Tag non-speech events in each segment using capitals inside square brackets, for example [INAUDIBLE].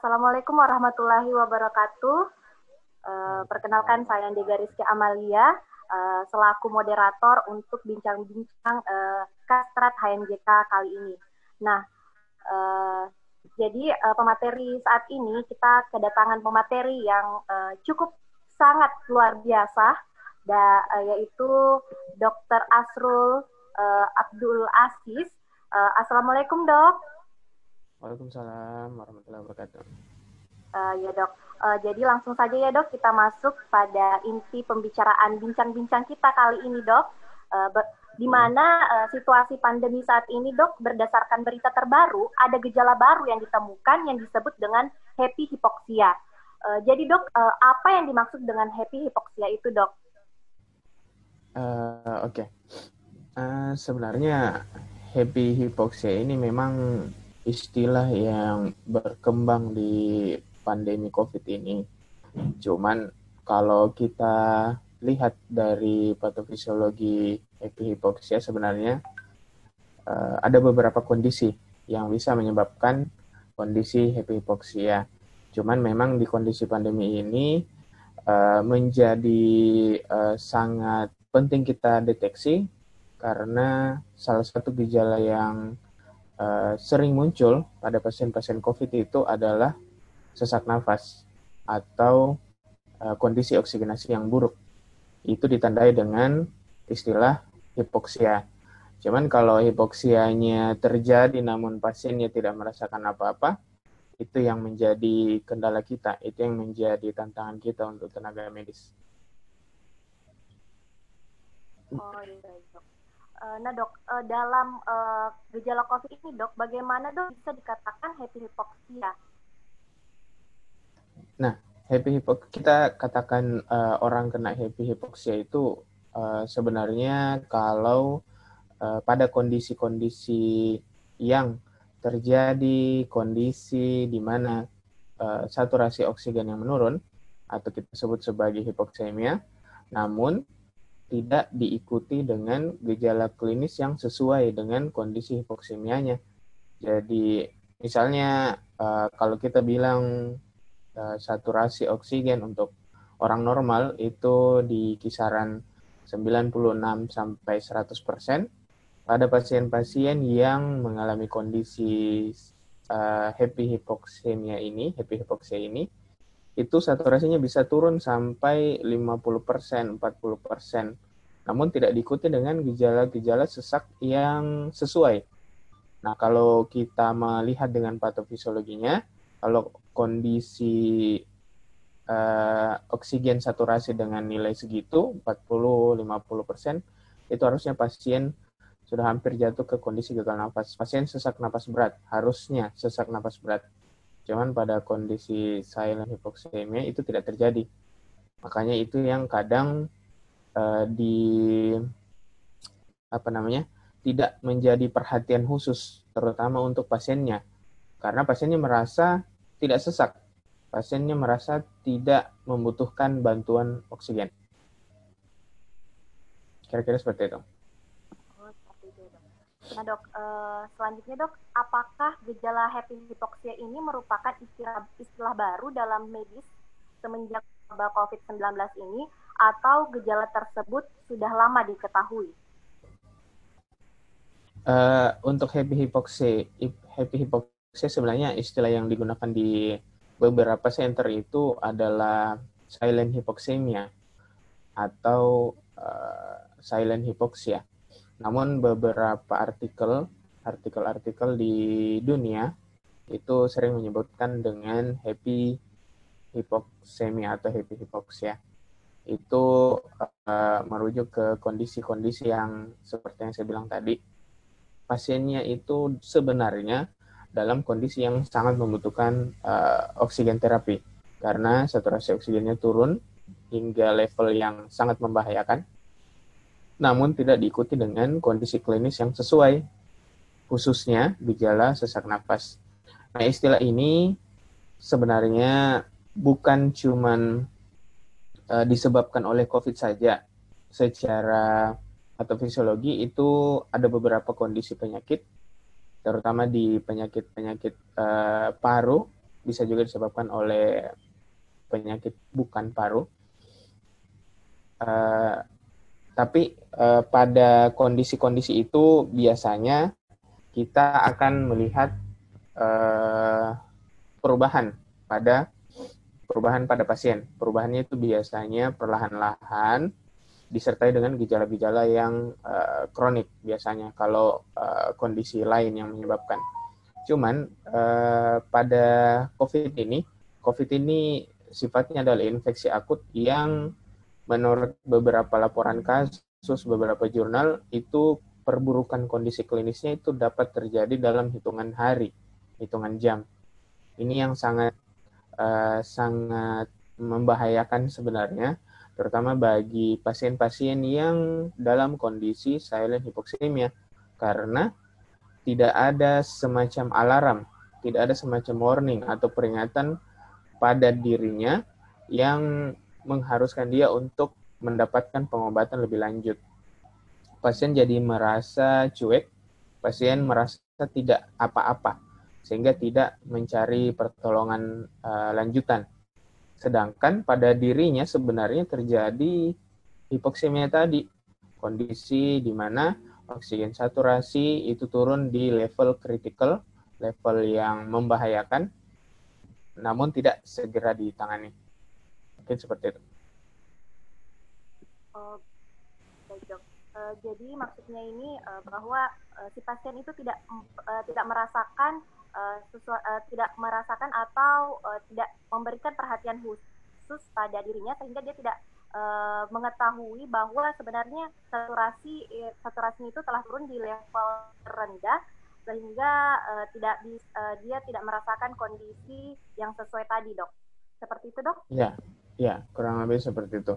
Assalamualaikum warahmatullahi wabarakatuh. Uh, perkenalkan saya Dega Rizky Amalia uh, selaku moderator untuk bincang-bincang uh, Kastrat HNJK kali ini. Nah, uh, jadi uh, pemateri saat ini kita kedatangan pemateri yang uh, cukup sangat luar biasa, da, uh, yaitu Dr. Asrul uh, Abdul Aziz. Uh, Assalamualaikum dok. Waalaikumsalam warahmatullahi wabarakatuh. Uh, ya dok, uh, jadi langsung saja ya dok kita masuk pada inti pembicaraan bincang-bincang kita kali ini dok. Uh, di mana uh, situasi pandemi saat ini dok berdasarkan berita terbaru ada gejala baru yang ditemukan yang disebut dengan happy hipoksia. Uh, jadi dok, uh, apa yang dimaksud dengan happy hipoksia itu dok? Uh, Oke, okay. uh, sebenarnya happy hipoksia ini memang istilah yang berkembang di pandemi COVID ini. Cuman kalau kita lihat dari patofisiologi epihipoksia sebenarnya uh, ada beberapa kondisi yang bisa menyebabkan kondisi epihipoksia. Cuman memang di kondisi pandemi ini uh, menjadi uh, sangat penting kita deteksi karena salah satu gejala yang uh, sering muncul pada pasien-pasien COVID itu adalah sesak nafas atau uh, kondisi oksigenasi yang buruk. Itu ditandai dengan istilah hipoksia. Cuman kalau hipoksianya terjadi namun pasiennya tidak merasakan apa-apa, itu yang menjadi kendala kita, itu yang menjadi tantangan kita untuk tenaga medis. Oh iya, dok. Uh, nah dok, uh, dalam uh, gejala COVID ini dok, bagaimana dok bisa dikatakan happy hypoxia? Nah, happy hypoxia kita katakan uh, orang kena happy hypoxia itu uh, sebenarnya kalau uh, pada kondisi-kondisi yang terjadi kondisi di mana uh, saturasi oksigen yang menurun atau kita sebut sebagai hipoksemia, namun tidak diikuti dengan gejala klinis yang sesuai dengan kondisi hipoksemianya. Jadi misalnya uh, kalau kita bilang uh, saturasi oksigen untuk orang normal itu di kisaran 96 sampai 100 persen. Pada pasien-pasien yang mengalami kondisi uh, happy hipoksemia ini, happy hipoksia ini, itu saturasinya bisa turun sampai 50 persen, 40 persen. Namun tidak diikuti dengan gejala-gejala sesak yang sesuai. Nah, kalau kita melihat dengan patofisiologinya, kalau kondisi uh, oksigen saturasi dengan nilai segitu, 40-50 persen, itu harusnya pasien sudah hampir jatuh ke kondisi gagal nafas. Pasien sesak nafas berat, harusnya sesak nafas berat. Cuman pada kondisi silent hypoxemia itu tidak terjadi. Makanya itu yang kadang uh, di apa namanya tidak menjadi perhatian khusus, terutama untuk pasiennya, karena pasiennya merasa tidak sesak, pasiennya merasa tidak membutuhkan bantuan oksigen. Kira-kira seperti itu. Nah dok, uh, selanjutnya dok, apakah gejala happy hypoxia ini merupakan istilah, istilah baru dalam medis semenjak wabah COVID-19 ini atau gejala tersebut sudah lama diketahui? Uh, untuk happy hypoxia, happy hypoxia sebenarnya istilah yang digunakan di beberapa center itu adalah silent hypoxemia atau uh, silent hypoxia namun beberapa artikel, artikel-artikel di dunia itu sering menyebutkan dengan happy hypoxemia atau happy hypoxia. Itu uh, merujuk ke kondisi-kondisi yang seperti yang saya bilang tadi. Pasiennya itu sebenarnya dalam kondisi yang sangat membutuhkan uh, oksigen terapi karena saturasi oksigennya turun hingga level yang sangat membahayakan namun tidak diikuti dengan kondisi klinis yang sesuai, khususnya gejala sesak napas. Nah, istilah ini sebenarnya bukan cuman uh, disebabkan oleh COVID saja. Secara atau fisiologi itu ada beberapa kondisi penyakit, terutama di penyakit-penyakit uh, paru bisa juga disebabkan oleh penyakit bukan paru. Uh, tapi uh, pada kondisi-kondisi itu biasanya kita akan melihat uh, perubahan pada perubahan pada pasien. Perubahannya itu biasanya perlahan-lahan disertai dengan gejala-gejala yang uh, kronik biasanya kalau uh, kondisi lain yang menyebabkan. Cuman uh, pada COVID ini, COVID ini sifatnya adalah infeksi akut yang menurut beberapa laporan kasus, beberapa jurnal itu perburukan kondisi klinisnya itu dapat terjadi dalam hitungan hari, hitungan jam. Ini yang sangat uh, sangat membahayakan sebenarnya terutama bagi pasien-pasien yang dalam kondisi silent hypoxemia karena tidak ada semacam alarm, tidak ada semacam warning atau peringatan pada dirinya yang mengharuskan dia untuk mendapatkan pengobatan lebih lanjut. Pasien jadi merasa cuek, pasien merasa tidak apa-apa, sehingga tidak mencari pertolongan uh, lanjutan Sedangkan pada dirinya sebenarnya terjadi hipoksemia tadi, kondisi di mana oksigen saturasi itu turun di level kritikal, level yang membahayakan, namun tidak segera ditangani. Mungkin seperti itu. Oh, baik dok. Uh, jadi maksudnya ini uh, bahwa uh, si pasien itu tidak uh, tidak merasakan uh, sesuai, uh, tidak merasakan atau uh, tidak memberikan perhatian khusus pada dirinya sehingga dia tidak uh, mengetahui bahwa sebenarnya saturasi saturasinya itu telah turun di level rendah sehingga uh, tidak di, uh, dia tidak merasakan kondisi yang sesuai tadi dok seperti itu dok? Ya, ya kurang lebih seperti itu.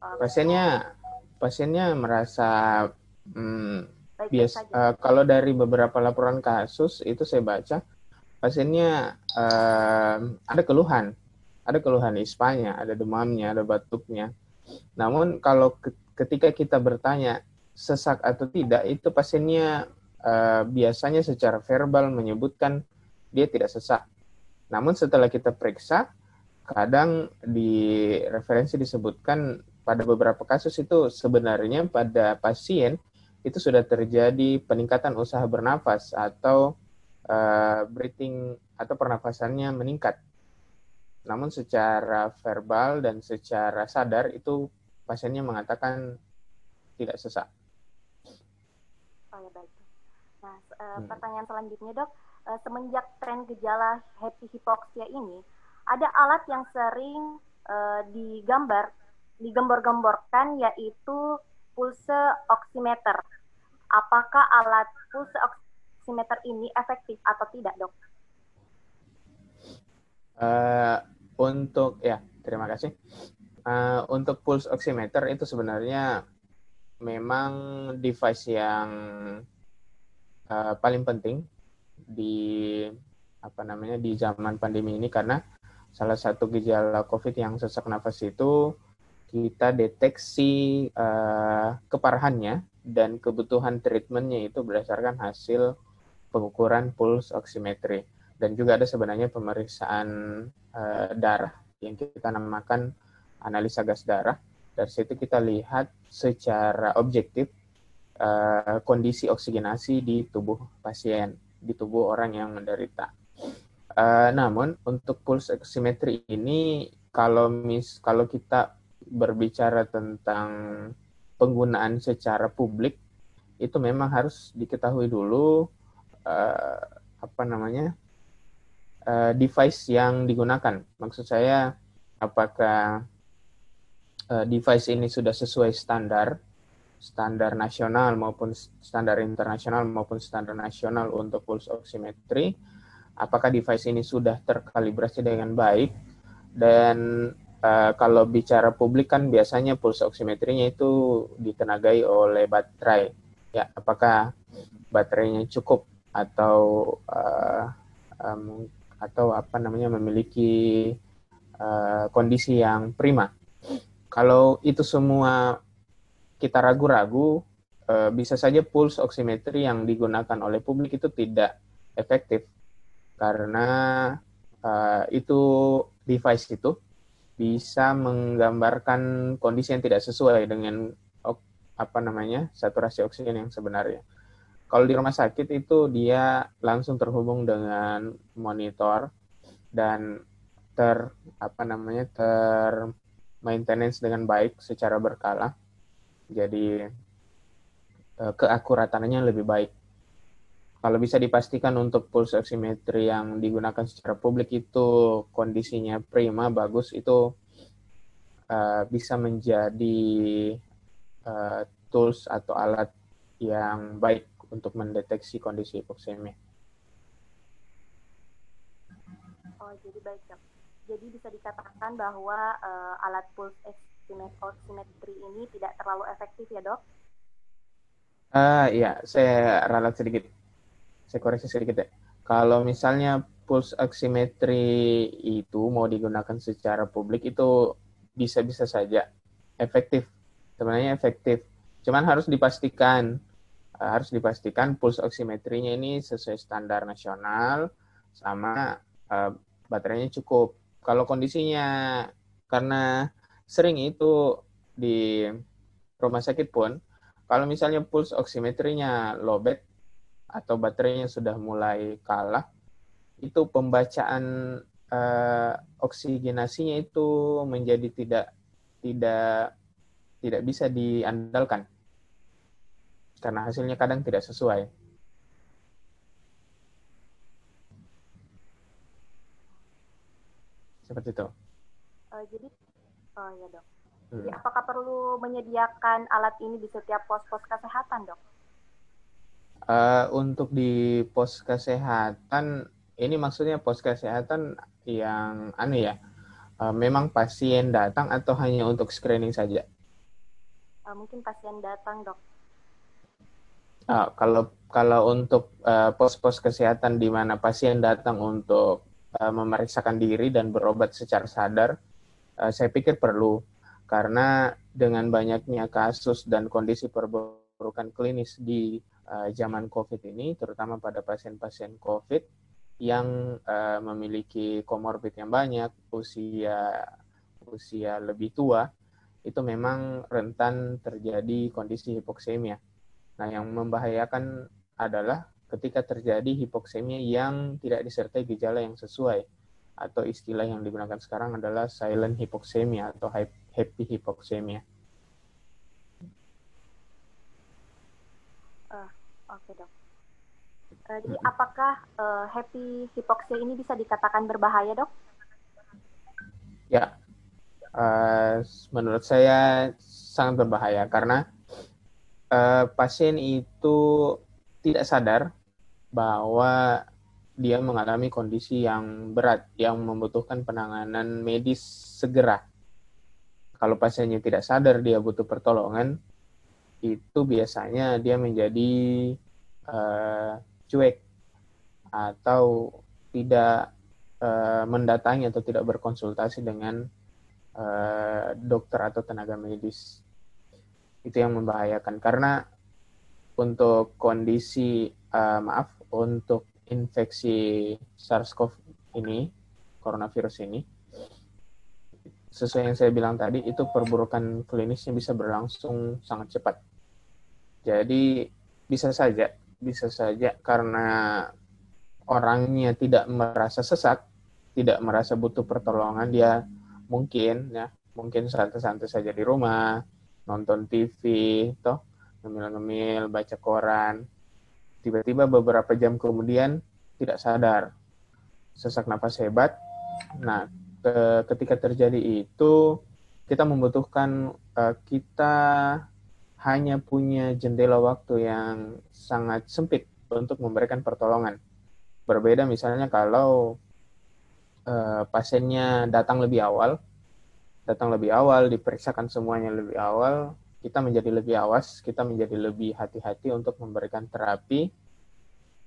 Pasiennya pasiennya merasa hmm, bias uh, kalau dari beberapa laporan kasus itu saya baca pasiennya uh, ada keluhan. Ada keluhan ispanya ada demamnya ada batuknya. Namun kalau ke, ketika kita bertanya sesak atau tidak itu pasiennya uh, biasanya secara verbal menyebutkan dia tidak sesak. Namun setelah kita periksa kadang di referensi disebutkan pada beberapa kasus itu sebenarnya pada pasien itu sudah terjadi peningkatan usaha bernafas atau uh, breathing atau pernafasannya meningkat. Namun secara verbal dan secara sadar itu pasiennya mengatakan tidak sesak. Oh ya baik. Nah, uh, hmm. pertanyaan selanjutnya dok, uh, semenjak tren gejala happy hypoxia ini, ada alat yang sering uh, digambar, digembor-gemborkan yaitu pulse oximeter. Apakah alat pulse oximeter ini efektif atau tidak, dok? Uh, untuk ya, terima kasih. Uh, untuk pulse oximeter itu sebenarnya memang device yang uh, paling penting di apa namanya di zaman pandemi ini karena salah satu gejala COVID yang sesak nafas itu kita deteksi uh, keparahannya dan kebutuhan treatmentnya itu berdasarkan hasil pengukuran pulse oximetry dan juga ada sebenarnya pemeriksaan uh, darah yang kita namakan analisa gas darah dari situ kita lihat secara objektif uh, kondisi oksigenasi di tubuh pasien di tubuh orang yang menderita. Uh, namun untuk pulse oximetry ini kalau mis kalau kita berbicara tentang penggunaan secara publik itu memang harus diketahui dulu uh, apa namanya uh, device yang digunakan. Maksud saya apakah uh, device ini sudah sesuai standar standar nasional maupun standar internasional maupun standar nasional untuk pulse oximetry. Apakah device ini sudah terkalibrasi dengan baik dan Uh, kalau bicara publik kan biasanya pulse oximetrinya itu ditenagai oleh baterai. Ya, apakah baterainya cukup atau uh, um, atau apa namanya memiliki uh, kondisi yang prima. Kalau itu semua kita ragu-ragu, bisa saja pulse oximetry yang digunakan oleh publik itu tidak efektif karena uh, itu device itu bisa menggambarkan kondisi yang tidak sesuai dengan apa namanya saturasi oksigen yang sebenarnya. Kalau di rumah sakit itu dia langsung terhubung dengan monitor dan ter apa namanya ter maintenance dengan baik secara berkala. Jadi eh, keakuratannya lebih baik. Kalau bisa dipastikan untuk pulse oximetry yang digunakan secara publik itu kondisinya prima, bagus, itu uh, bisa menjadi uh, tools atau alat yang baik untuk mendeteksi kondisi hipoksemia. Oh, jadi baik dok. Jadi bisa dikatakan bahwa uh, alat pulse oximetry ini tidak terlalu efektif ya dok? Uh, iya, saya ralat sedikit. Saya koreksi sedikit ya. Kalau misalnya pulse oximetry itu mau digunakan secara publik itu bisa-bisa saja efektif. Sebenarnya efektif. Cuman harus dipastikan Eh, harus dipastikan pulse oximetrinya ini sesuai standar nasional sama uh, baterainya cukup. Kalau kondisinya karena sering itu di rumah sakit pun, kalau misalnya pulse oximetrinya lowbat atau baterainya sudah mulai kalah, itu pembacaan uh, oksigenasinya itu menjadi tidak tidak tidak bisa diandalkan karena hasilnya kadang tidak sesuai. Seperti itu. Uh, jadi, oh ya dok. Hmm. Jadi apakah perlu menyediakan alat ini di setiap pos-pos kesehatan dok? Uh, untuk di pos kesehatan, ini maksudnya pos kesehatan yang aneh ya, uh, memang pasien datang atau hanya untuk screening saja? Uh, mungkin pasien datang dok. Uh, kalau kalau untuk uh, pos-pos kesehatan di mana pasien datang untuk uh, memeriksakan diri dan berobat secara sadar, uh, saya pikir perlu karena dengan banyaknya kasus dan kondisi perburukan klinis di uh, zaman COVID ini, terutama pada pasien-pasien COVID yang uh, memiliki komorbid yang banyak, usia usia lebih tua, itu memang rentan terjadi kondisi hipoksemia Nah, yang membahayakan adalah ketika terjadi hipoksemia yang tidak disertai gejala yang sesuai atau istilah yang digunakan sekarang adalah silent hypoxemia atau happy hypoxemia. Uh, Oke dok. Uh, jadi apakah uh, happy hypoxia ini bisa dikatakan berbahaya dok? Ya, uh, menurut saya sangat berbahaya karena uh, pasien itu tidak sadar bahwa dia mengalami kondisi yang berat yang membutuhkan penanganan medis segera. Kalau pasiennya tidak sadar dia butuh pertolongan, itu biasanya dia menjadi uh, cuek atau tidak uh, mendatangi atau tidak berkonsultasi dengan uh, dokter atau tenaga medis. Itu yang membahayakan. Karena untuk kondisi uh, maaf untuk infeksi SARS-CoV ini coronavirus ini sesuai yang saya bilang tadi itu perburukan klinisnya bisa berlangsung sangat cepat. Jadi bisa saja bisa saja karena orangnya tidak merasa sesak tidak merasa butuh pertolongan dia mungkin ya mungkin santai-santai saja di rumah nonton TV, toh ngemil-ngemil, baca koran. Tiba-tiba beberapa jam kemudian tidak sadar, sesak nafas hebat. Nah, ke, ketika terjadi itu, kita membutuhkan uh, kita hanya punya jendela waktu yang sangat sempit untuk memberikan pertolongan. Berbeda misalnya kalau uh, pasiennya datang lebih awal, datang lebih awal, diperiksakan semuanya lebih awal, kita menjadi lebih awas, kita menjadi lebih hati-hati untuk memberikan terapi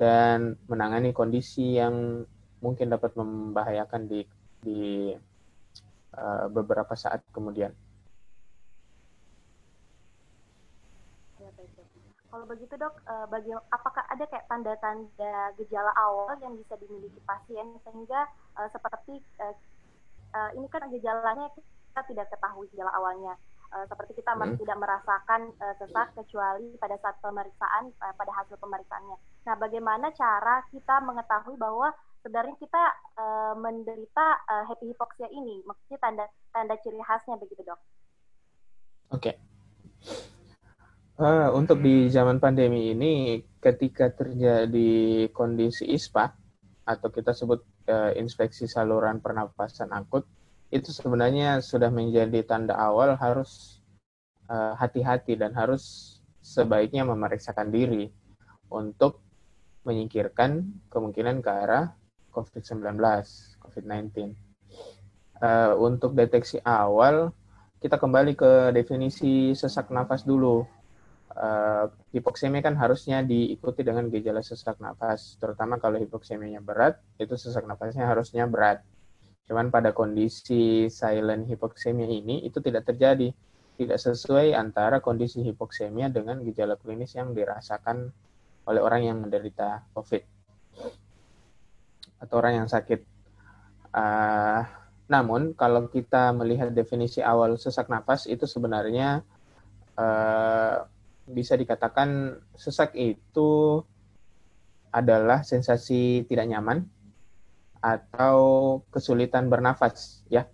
dan menangani kondisi yang mungkin dapat membahayakan di di uh, beberapa saat kemudian. Kalau begitu dok, uh, bagi, apakah ada kayak tanda-tanda gejala awal yang bisa dimiliki pasien sehingga uh, seperti uh, uh, ini kan gejalanya kita tidak ketahui gejala awalnya. Uh, seperti kita hmm. tidak merasakan uh, sesak kecuali pada saat pemeriksaan uh, pada hasil pemeriksaannya. Nah, bagaimana cara kita mengetahui bahwa sebenarnya kita uh, menderita uh, happy hypoxia ini? Maksudnya tanda tanda ciri khasnya begitu, Dok. Oke. Okay. Uh, untuk di zaman pandemi ini, ketika terjadi kondisi ISPA atau kita sebut uh, infeksi saluran pernapasan akut, itu sebenarnya sudah menjadi tanda awal harus eh, hati-hati uh, dan harus sebaiknya memeriksakan diri untuk menyingkirkan kemungkinan ke arah COVID-19, COVID-19. Uh, untuk deteksi awal, kita kembali ke definisi sesak nafas dulu uh, hipoksemia kan harusnya diikuti dengan gejala sesak nafas, terutama kalau hipoksemianya berat, itu sesak nafasnya harusnya berat. Cuman pada kondisi silent hipoksemia ini itu tidak terjadi, tidak sesuai antara kondisi hipoksemia dengan gejala klinis yang dirasakan oleh orang yang menderita COVID atau orang yang sakit. Uh, namun kalau kita melihat definisi awal sesak nafas itu sebenarnya uh, bisa dikatakan sesak itu adalah sensasi tidak nyaman atau kesulitan bernafas ya.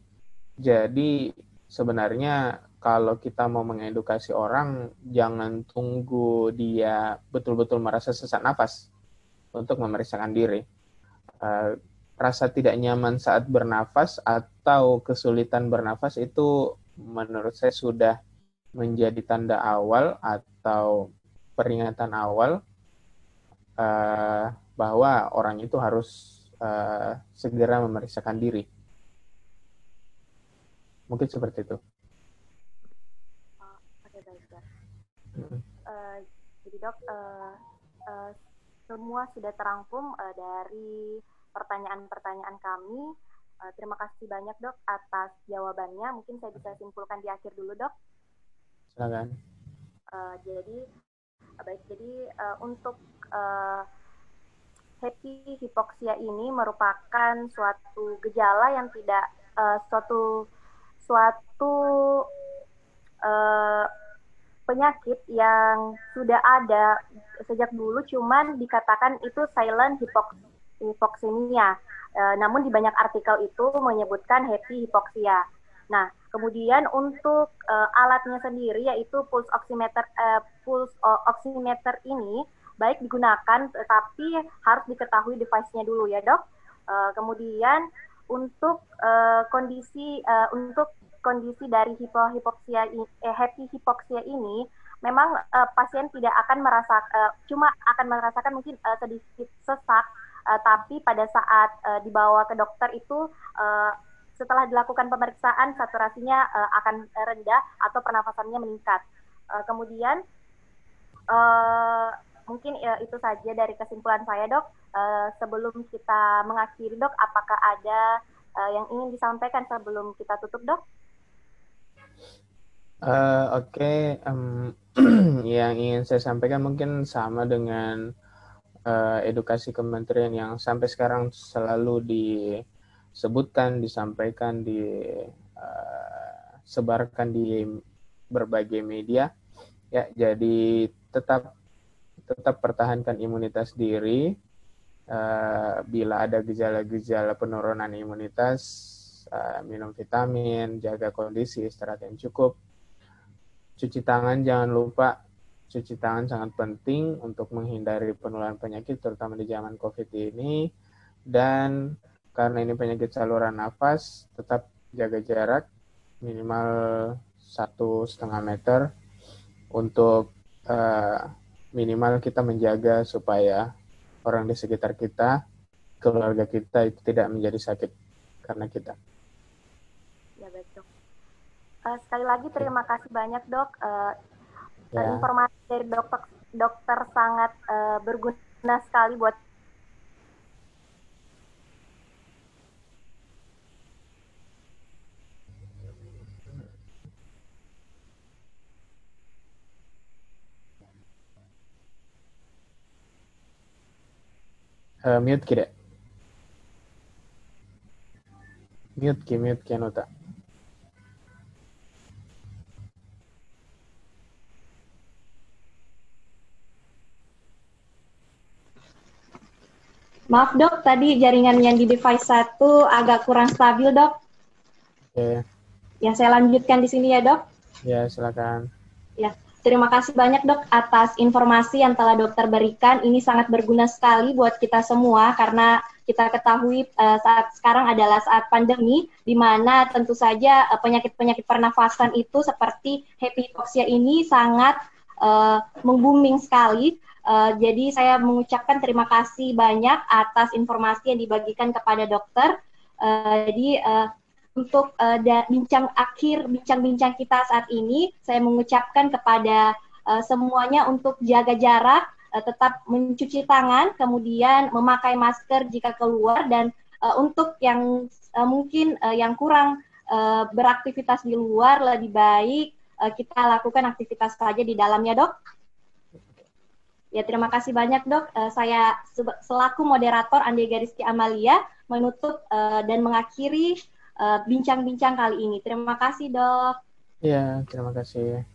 Jadi sebenarnya kalau kita mau mengedukasi orang jangan tunggu dia betul-betul merasa sesak nafas untuk memeriksakan diri. Uh, rasa tidak nyaman saat bernafas atau kesulitan bernafas itu menurut saya sudah menjadi tanda awal atau peringatan awal uh, bahwa orang itu harus uh, segera memeriksakan diri. Mungkin seperti itu. Oke, baik, dok. Uh, jadi dok, uh, uh, semua sudah terangkum uh, dari pertanyaan-pertanyaan kami. Uh, terima kasih banyak dok atas jawabannya. Mungkin saya bisa simpulkan di akhir dulu dok. Silakan. Uh, jadi baik jadi uh, untuk uh, happy hipoksia ini merupakan suatu gejala yang tidak uh, suatu suatu uh, penyakit yang sudah ada sejak dulu cuman dikatakan itu silent hipoks hipoksemia. Uh, namun di banyak artikel itu menyebutkan happy hipoksia. Nah, kemudian untuk uh, alatnya sendiri yaitu pulse oximeter uh, pulse oximeter ini baik digunakan tetapi harus diketahui device-nya dulu ya, Dok. Uh, kemudian untuk uh, kondisi uh, untuk kondisi dari hipohipoksia eh, happy hipoksia ini memang uh, pasien tidak akan merasa uh, cuma akan merasakan mungkin uh, sedikit sesak uh, tapi pada saat uh, dibawa ke dokter itu uh, setelah dilakukan pemeriksaan saturasinya uh, akan rendah atau pernafasannya meningkat. Uh, kemudian uh, mungkin uh, itu saja dari kesimpulan saya dok. Uh, sebelum kita mengakhiri dok, apakah ada uh, yang ingin disampaikan sebelum kita tutup dok? Uh, Oke, okay. um, [CLEARS THROAT] yang ingin saya sampaikan mungkin sama dengan uh, edukasi kementerian yang sampai sekarang selalu di sebutkan, disampaikan, disebarkan uh, di berbagai media. Ya, jadi tetap tetap pertahankan imunitas diri. Uh, bila ada gejala-gejala penurunan imunitas, uh, minum vitamin, jaga kondisi, istirahat yang cukup. Cuci tangan jangan lupa. Cuci tangan sangat penting untuk menghindari penularan penyakit, terutama di zaman COVID ini. Dan karena ini penyakit saluran nafas, tetap jaga jarak minimal satu setengah meter untuk uh, minimal kita menjaga supaya orang di sekitar kita, keluarga kita itu tidak menjadi sakit karena kita. Ya baik dok. Uh, sekali lagi terima kasih banyak dok. Uh, ya. Informasi dari dokter dokter sangat uh, berguna sekali buat uh, mute kira. Mute ki mute Anuta. Maaf dok, tadi jaringan yang di device satu agak kurang stabil dok. Oke. Okay. Ya saya lanjutkan di sini ya dok. Ya silakan. Ya, terima kasih banyak dok atas informasi yang telah dokter berikan. Ini sangat berguna sekali buat kita semua karena kita ketahui uh, saat sekarang adalah saat pandemi, di mana tentu saja eh, penyakit-penyakit uh, pernafasan itu seperti happy hypoxia ini sangat uh, mengbooming sekali Uh, jadi saya mengucapkan terima kasih banyak atas informasi yang dibagikan kepada dokter. Uh, jadi uh, untuk uh, bincang akhir bincang-bincang kita saat ini, saya mengucapkan kepada uh, semuanya untuk jaga jarak, uh, tetap mencuci tangan, kemudian memakai masker jika keluar dan uh, untuk yang uh, mungkin uh, yang kurang uh, beraktivitas di luar lebih baik uh, kita lakukan aktivitas saja di dalamnya, dok. Ya, terima kasih banyak dok. Uh, saya selaku moderator Andi Gariski Amalia menutup uh, dan mengakhiri bincang-bincang uh, kali ini. Terima kasih dok. Ya, terima kasih.